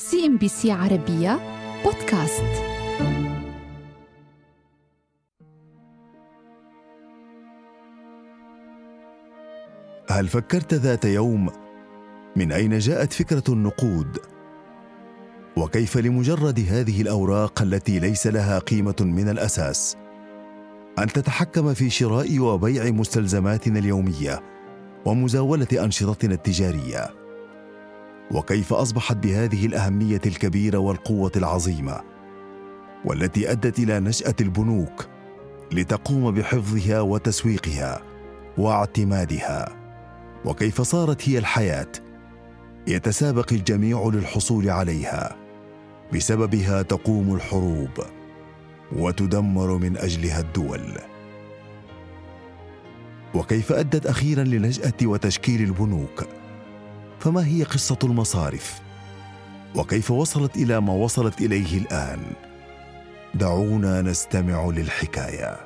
CNBC عربية بودكاست. هل فكرت ذات يوم من أين جاءت فكرة النقود؟ وكيف لمجرد هذه الأوراق التي ليس لها قيمة من الأساس أن تتحكم في شراء وبيع مستلزماتنا اليومية ومزاولة أنشطتنا التجارية؟ وكيف أصبحت بهذه الأهمية الكبيرة والقوة العظيمة والتي أدت إلى نشأة البنوك لتقوم بحفظها وتسويقها واعتمادها. وكيف صارت هي الحياة يتسابق الجميع للحصول عليها بسببها تقوم الحروب وتدمر من أجلها الدول. وكيف أدت أخيرا لنشأة وتشكيل البنوك فما هي قصة المصارف؟ وكيف وصلت إلى ما وصلت إليه الآن؟ دعونا نستمع للحكاية.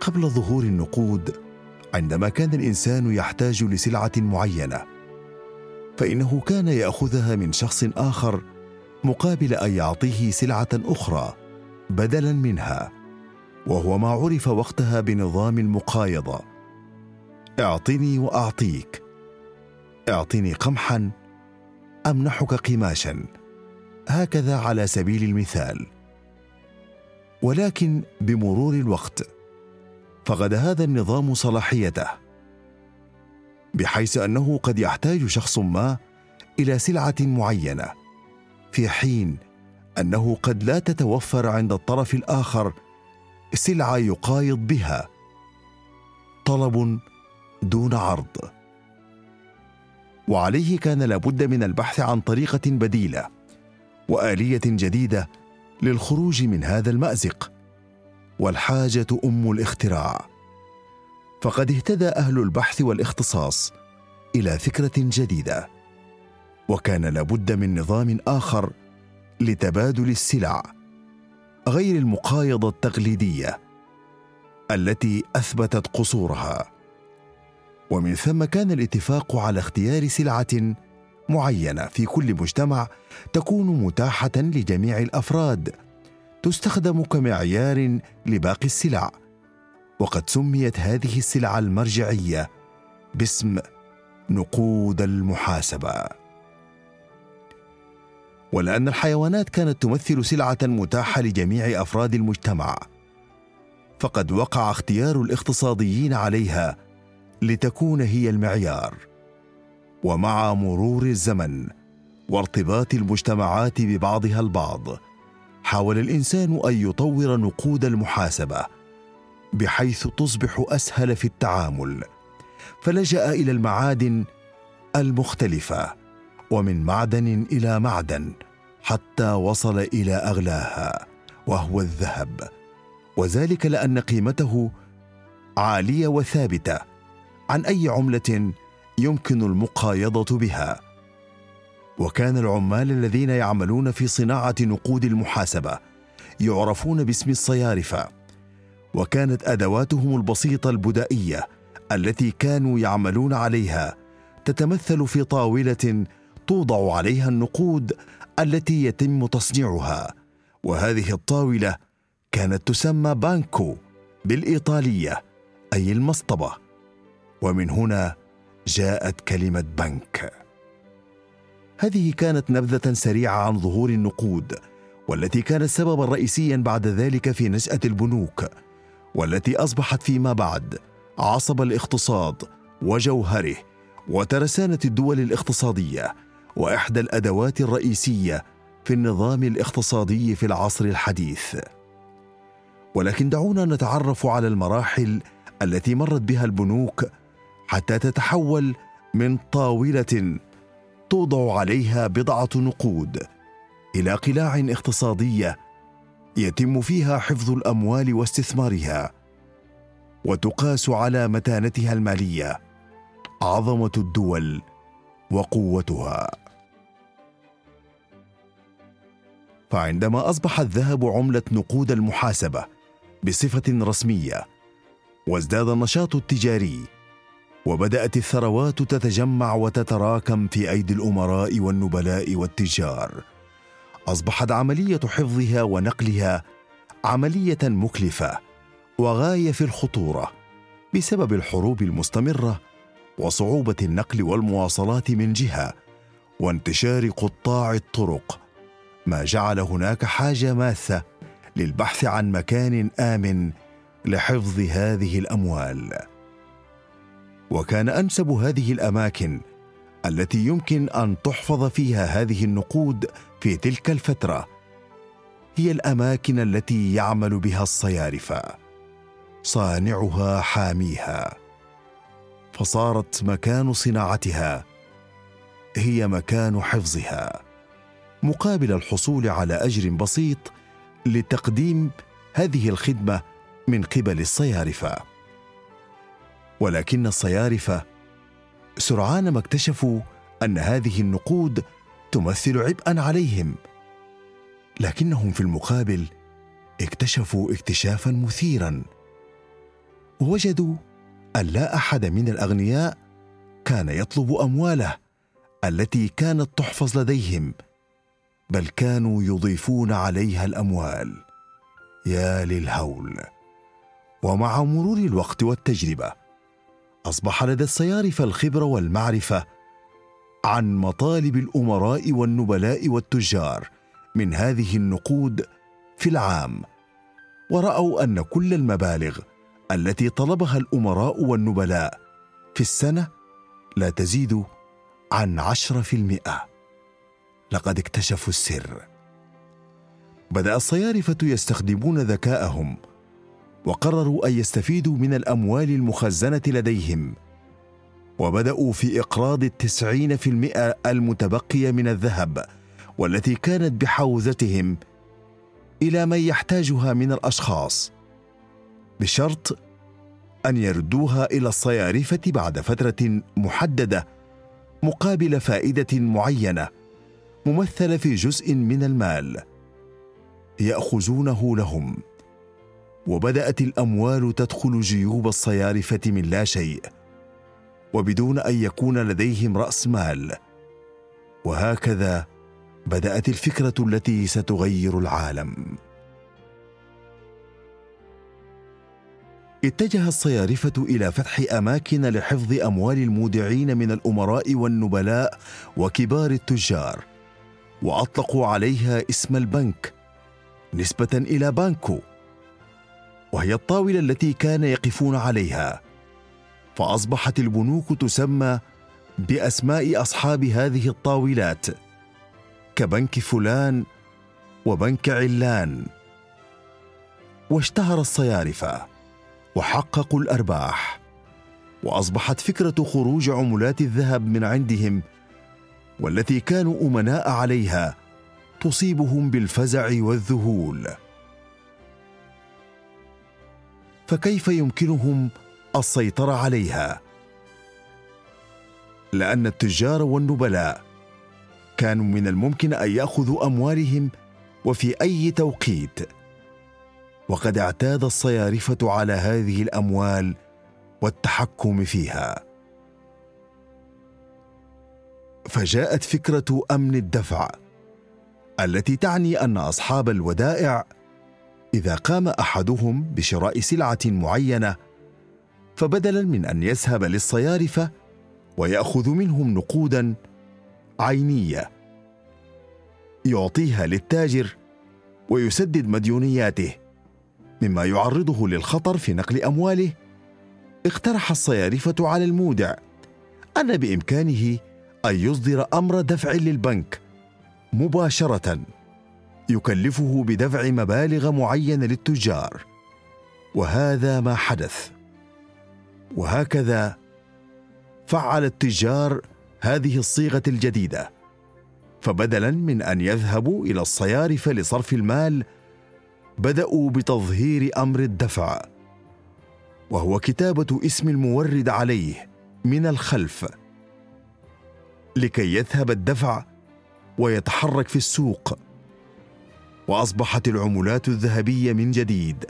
قبل ظهور النقود عندما كان الإنسان يحتاج لسلعة معينة فإنه كان يأخذها من شخص آخر مقابل أن يعطيه سلعة أخرى بدلا منها وهو ما عرف وقتها بنظام المقايضة. اعطني واعطيك. اعطني قمحا امنحك قماشا. هكذا على سبيل المثال. ولكن بمرور الوقت فقد هذا النظام صلاحيته. بحيث أنه قد يحتاج شخص ما إلى سلعة معينة في حين أنه قد لا تتوفر عند الطرف الآخر سلعة يقايض بها. طلب دون عرض. وعليه كان لابد من البحث عن طريقة بديلة وآلية جديدة للخروج من هذا المأزق والحاجة أم الاختراع. فقد اهتدى أهل البحث والاختصاص إلى فكرة جديدة وكان لابد من نظام آخر لتبادل السلع غير المقايضة التقليدية التي أثبتت قصورها. ومن ثم كان الاتفاق على اختيار سلعة معينة في كل مجتمع تكون متاحة لجميع الأفراد تستخدم كمعيار لباقي السلع. وقد سميت هذه السلعة المرجعية باسم نقود المحاسبة. ولأن الحيوانات كانت تمثل سلعة متاحة لجميع أفراد المجتمع فقد وقع اختيار الاقتصاديين عليها لتكون هي المعيار. ومع مرور الزمن وارتباط المجتمعات ببعضها البعض حاول الإنسان أن يطور نقود المحاسبة بحيث تصبح أسهل في التعامل. فلجأ إلى المعادن المختلفة ومن معدن إلى معدن حتى وصل إلى أغلاها وهو الذهب. وذلك لأن قيمته عالية وثابتة. عن أي عملة يمكن المقايضة بها. وكان العمال الذين يعملون في صناعة نقود المحاسبة يعرفون باسم الصيارفة وكانت أدواتهم البسيطة البدائية التي كانوا يعملون عليها تتمثل في طاولة توضع عليها النقود التي يتم تصنيعها. وهذه الطاولة كانت تسمى بانكو بالإيطالية أي المصطبة. ومن هنا جاءت كلمة بنك. هذه كانت نبذة سريعة عن ظهور النقود والتي كانت سببا رئيسيا بعد ذلك في نشأة البنوك والتي أصبحت فيما بعد عصب الاقتصاد وجوهره وترسانة الدول الاقتصادية وإحدى الأدوات الرئيسية في النظام الاقتصادي في العصر الحديث. ولكن دعونا نتعرف على المراحل التي مرت بها البنوك حتى تتحول من طاولة توضع عليها بضعة نقود إلى قلاع اقتصاديه يتم فيها حفظ الأموال واستثمارها وتقاس على متانتها المالية عظمة الدول وقوتها. فعندما أصبح الذهب عملة نقود المحاسبة بصفة رسمية وازداد النشاط التجاري وبدأت الثروات تتجمع وتتراكم في أيدي الأمراء والنبلاء والتجار. أصبحت عملية حفظها ونقلها عملية مكلفة وغاية في الخطورة بسبب الحروب المستمرة وصعوبة النقل والمواصلات من جهة وانتشار قطاع الطرق. ما جعل هناك حاجة ماسه للبحث عن مكان آمن لحفظ هذه الأموال. وكان أنسب هذه الأماكن التي يمكن أن تحفظ فيها هذه النقود في تلك الفترة. هي الأماكن التي يعمل بها الصيارفه صانعها حاميها. فصارت مكان صناعتها. هي مكان حفظها. مقابل الحصول على أجر بسيط لتقديم هذه الخدمة من قبل الصيارفه ولكن الصيارفه سرعان ما اكتشفوا أن هذه النقود تمثل عبئا عليهم. لكنهم في المقابل اكتشفوا اكتشافا مثيرا. وجدوا أن لا أحد من الأغنياء كان يطلب أمواله التي كانت تحفظ لديهم بل كانوا يضيفون عليها الأموال. يا للهول! ومع مرور الوقت والتجربة أصبح لدى الصيارفه الخبره والمعرفة عن مطالب الأمراء والنبلاء والتجار من هذه النقود في العام ورأوا أن كل المبالغ التي طلبها الأمراء والنبلاء في السنة لا تزيد عن عشرة في المئة. لقد اكتشفوا السر. بدأ الصيارفه يستخدمون ذكاءهم وقرروا أن يستفيدوا من الأموال المخزنة لديهم. وبدأوا في إقراض التسعين في المئة المتبقية من الذهب والتي كانت بحوزتهم إلى من يحتاجها من الأشخاص بشرط أن يردوها إلى الصيارفة بعد فترة محددة مقابل فائدة معينة ممثلة في جزء من المال يأخذونه لهم. وبدأت الأموال تدخل جيوب الصيارفه من لا شيء وبدون أن يكون لديهم رأس مال. وهكذا بدأت الفكرة التي ستغير العالم. اتجه الصيارفة إلى فتح أماكن لحفظ أموال المودعين من الأمراء والنبلاء وكبار التجار وأطلقوا عليها اسم البنك نسبة إلى بانكو. وهي الطاولة التي كان يقفون عليها. فأصبحت البنوك تسمى بأسماء أصحاب هذه الطاولات كبنك فلان وبنك علان. واشتهر الصيارفه وحققوا الأرباح وأصبحت فكرة خروج عملات الذهب من عندهم والتي كانوا أمناء عليها تصيبهم بالفزع والذهول. فكيف يمكنهم السيطرة عليها؟ لأن التجار والنبلاء كانوا من الممكن أن يأخذوا أموالهم وفي أي توقيت. وقد اعتاد الصيارفة على هذه الأموال والتحكم فيها. فجاءت فكرة أمن الدفع التي تعني أن أصحاب الودائع إذا قام أحدهم بشراء سلعة معينة فبدلا من أن يذهب للصيارفة ويأخذ منهم نقودا عينية يعطيها للتاجر ويسدد مديونياته مما يعرضه للخطر في نقل أمواله اقترح الصيارفة على المودع أن بإمكانه أن يصدر أمر دفع للبنك مباشرة. يكلفه بدفع مبالغ معينة للتجار. وهذا ما حدث. وهكذا فعل التجار هذه الصيغة الجديدة. فبدلا من أن يذهبوا إلى الصيارف لصرف المال بدأوا بتظهير أمر الدفع. وهو كتابة اسم المورد عليه من الخلف. لكي يذهب الدفع ويتحرك في السوق. وأصبحت العملات الذهبية من جديد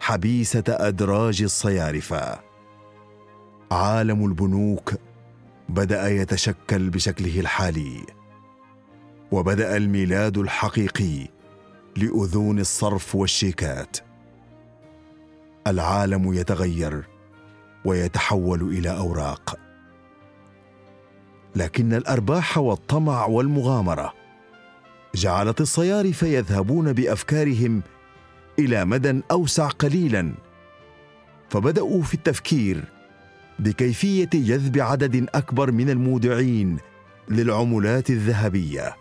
حبيسة أدراج الصيارفة. عالم البنوك بدأ يتشكل بشكله الحالي وبدأ الميلاد الحقيقي لأذون الصرف والشيكات. العالم يتغير ويتحول إلى أوراق. لكن الأرباح والطمع والمغامرة جعلت الصيارف يذهبون بأفكارهم إلى مدى أوسع قليلا. فبدأوا في التفكير بكيفية جذب عدد أكبر من المودعين للعملات الذهبية.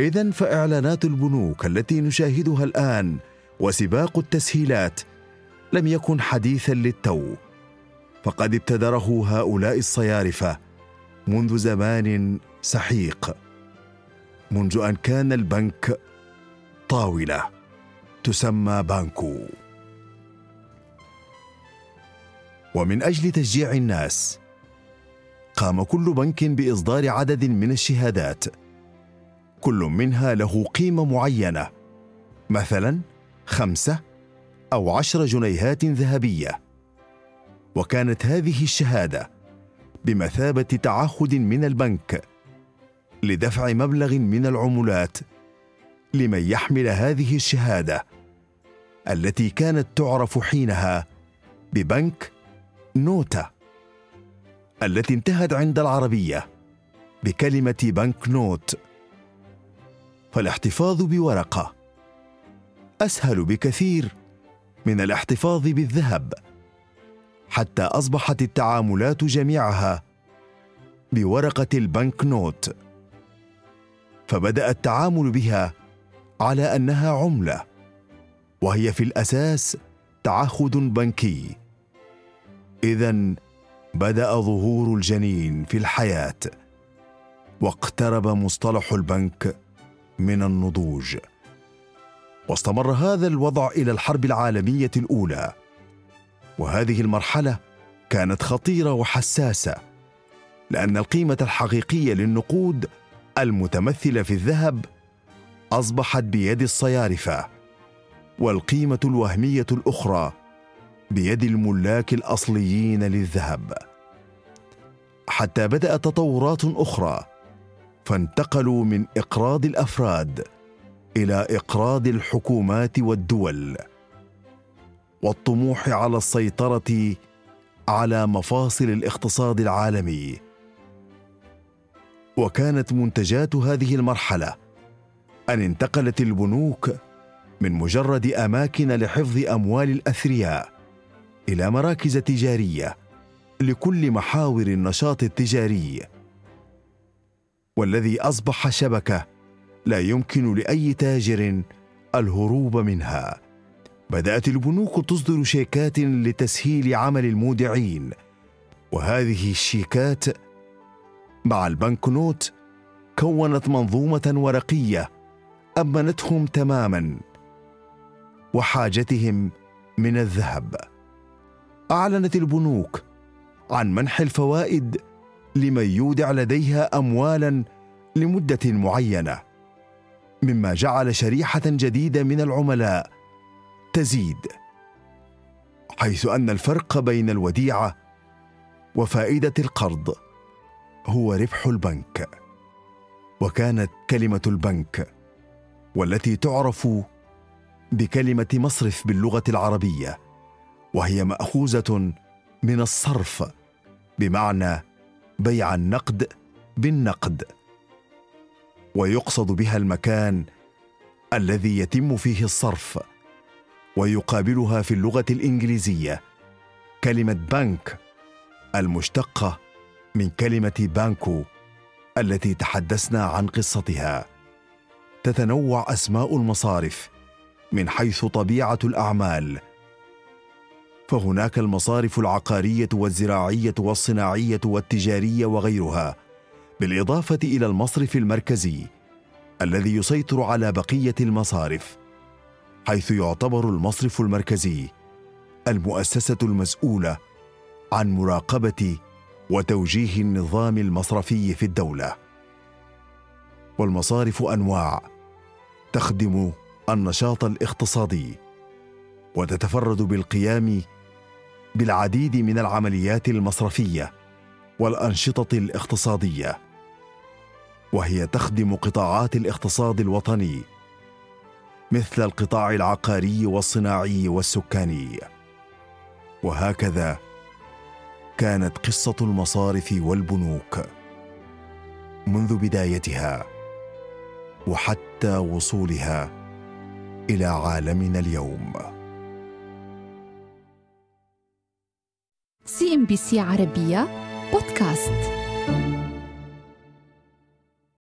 اذا فإعلانات البنوك التي نشاهدها الآن وسباق التسهيلات لم يكن حديثا للتو. فقد ابتدره هؤلاء الصيارفة منذ زمان سحيق. منذ أن كان البنك طاولة تسمى بانكو. ومن أجل تشجيع الناس قام كل بنك بإصدار عدد من الشهادات. كل منها له قيمة معينة مثلا خمسة أو عشر جنيهات ذهبية. وكانت هذه الشهادة بمثابة تعهد من البنك لدفع مبلغ من العملات لمن يحمل هذه الشهادة التي كانت تعرف حينها ببنك نوتة التي انتهت عند العربية بكلمة بنك نوت. فالاحتفاظ بورقة أسهل بكثير من الاحتفاظ بالذهب حتى أصبحت التعاملات جميعها بورقة البنك نوت. فبدأ التعامل بها على أنها عملة وهي في الأساس تعهد بنكي. اذا بدأ ظهور الجنين في الحياة واقترب مصطلح البنك من النضوج. واستمر هذا الوضع إلى الحرب العالمية الأولى وهذه المرحلة كانت خطيرة وحساسة لأن القيمة الحقيقية للنقود المتمثله في الذهب أصبحت بيد الصيارفة والقيمة الوهمية الأخرى بيد الملاك الأصليين للذهب. حتى بدأت تطورات أخرى فانتقلوا من إقراض الأفراد إلى إقراض الحكومات والدول والطموح على السيطرة على مفاصل الاقتصاد العالمي. وكانت منتجات هذه المرحلة. أن انتقلت البنوك من مجرد أماكن لحفظ أموال الأثرياء إلى مراكز تجارية لكل محاور النشاط التجاري. والذي أصبح شبكة لا يمكن لأي تاجر الهروب منها. بدأت البنوك تصدر شيكات لتسهيل عمل المودعين. وهذه الشيكات مع البنك نوت كونت منظومة ورقية أمنتهم تماما وحاجتهم من الذهب. أعلنت البنوك عن منح الفوائد لمن يودع لديها اموالا لمدة معينة مما جعل شريحة جديدة من العملاء تزيد حيث أن الفرق بين الوديعة وفائدة القرض هو ربح البنك. وكانت كلمة البنك والتي تعرف بكلمة مصرف باللغة العربية وهي مأخوذة من الصرف بمعنى بيع النقد بالنقد. ويقصد بها المكان الذي يتم فيه الصرف ويقابلها في اللغة الإنجليزية كلمة بنك المشتقة من كلمة بانكو التي تحدثنا عن قصتها. تتنوع أسماء المصارف من حيث طبيعة الأعمال. فهناك المصارف العقارية والزراعية والصناعية والتجارية وغيرها بالإضافة إلى المصرف المركزي الذي يسيطر على بقية المصارف حيث يعتبر المصرف المركزي المؤسسة المسؤولة عن مراقبة وتوجيه النظام المصرفي في الدولة. والمصارف أنواع. تخدم النشاط الاقتصادي. وتتفرد بالقيام بالعديد من العمليات المصرفية والأنشطة الاقتصادية. وهي تخدم قطاعات الاقتصاد الوطني مثل القطاع العقاري والصناعي والسكاني. وهكذا كانت قصة المصارف والبنوك منذ بدايتها وحتى وصولها إلى عالمنا اليوم. سي إم بي سي عربية بودكاست.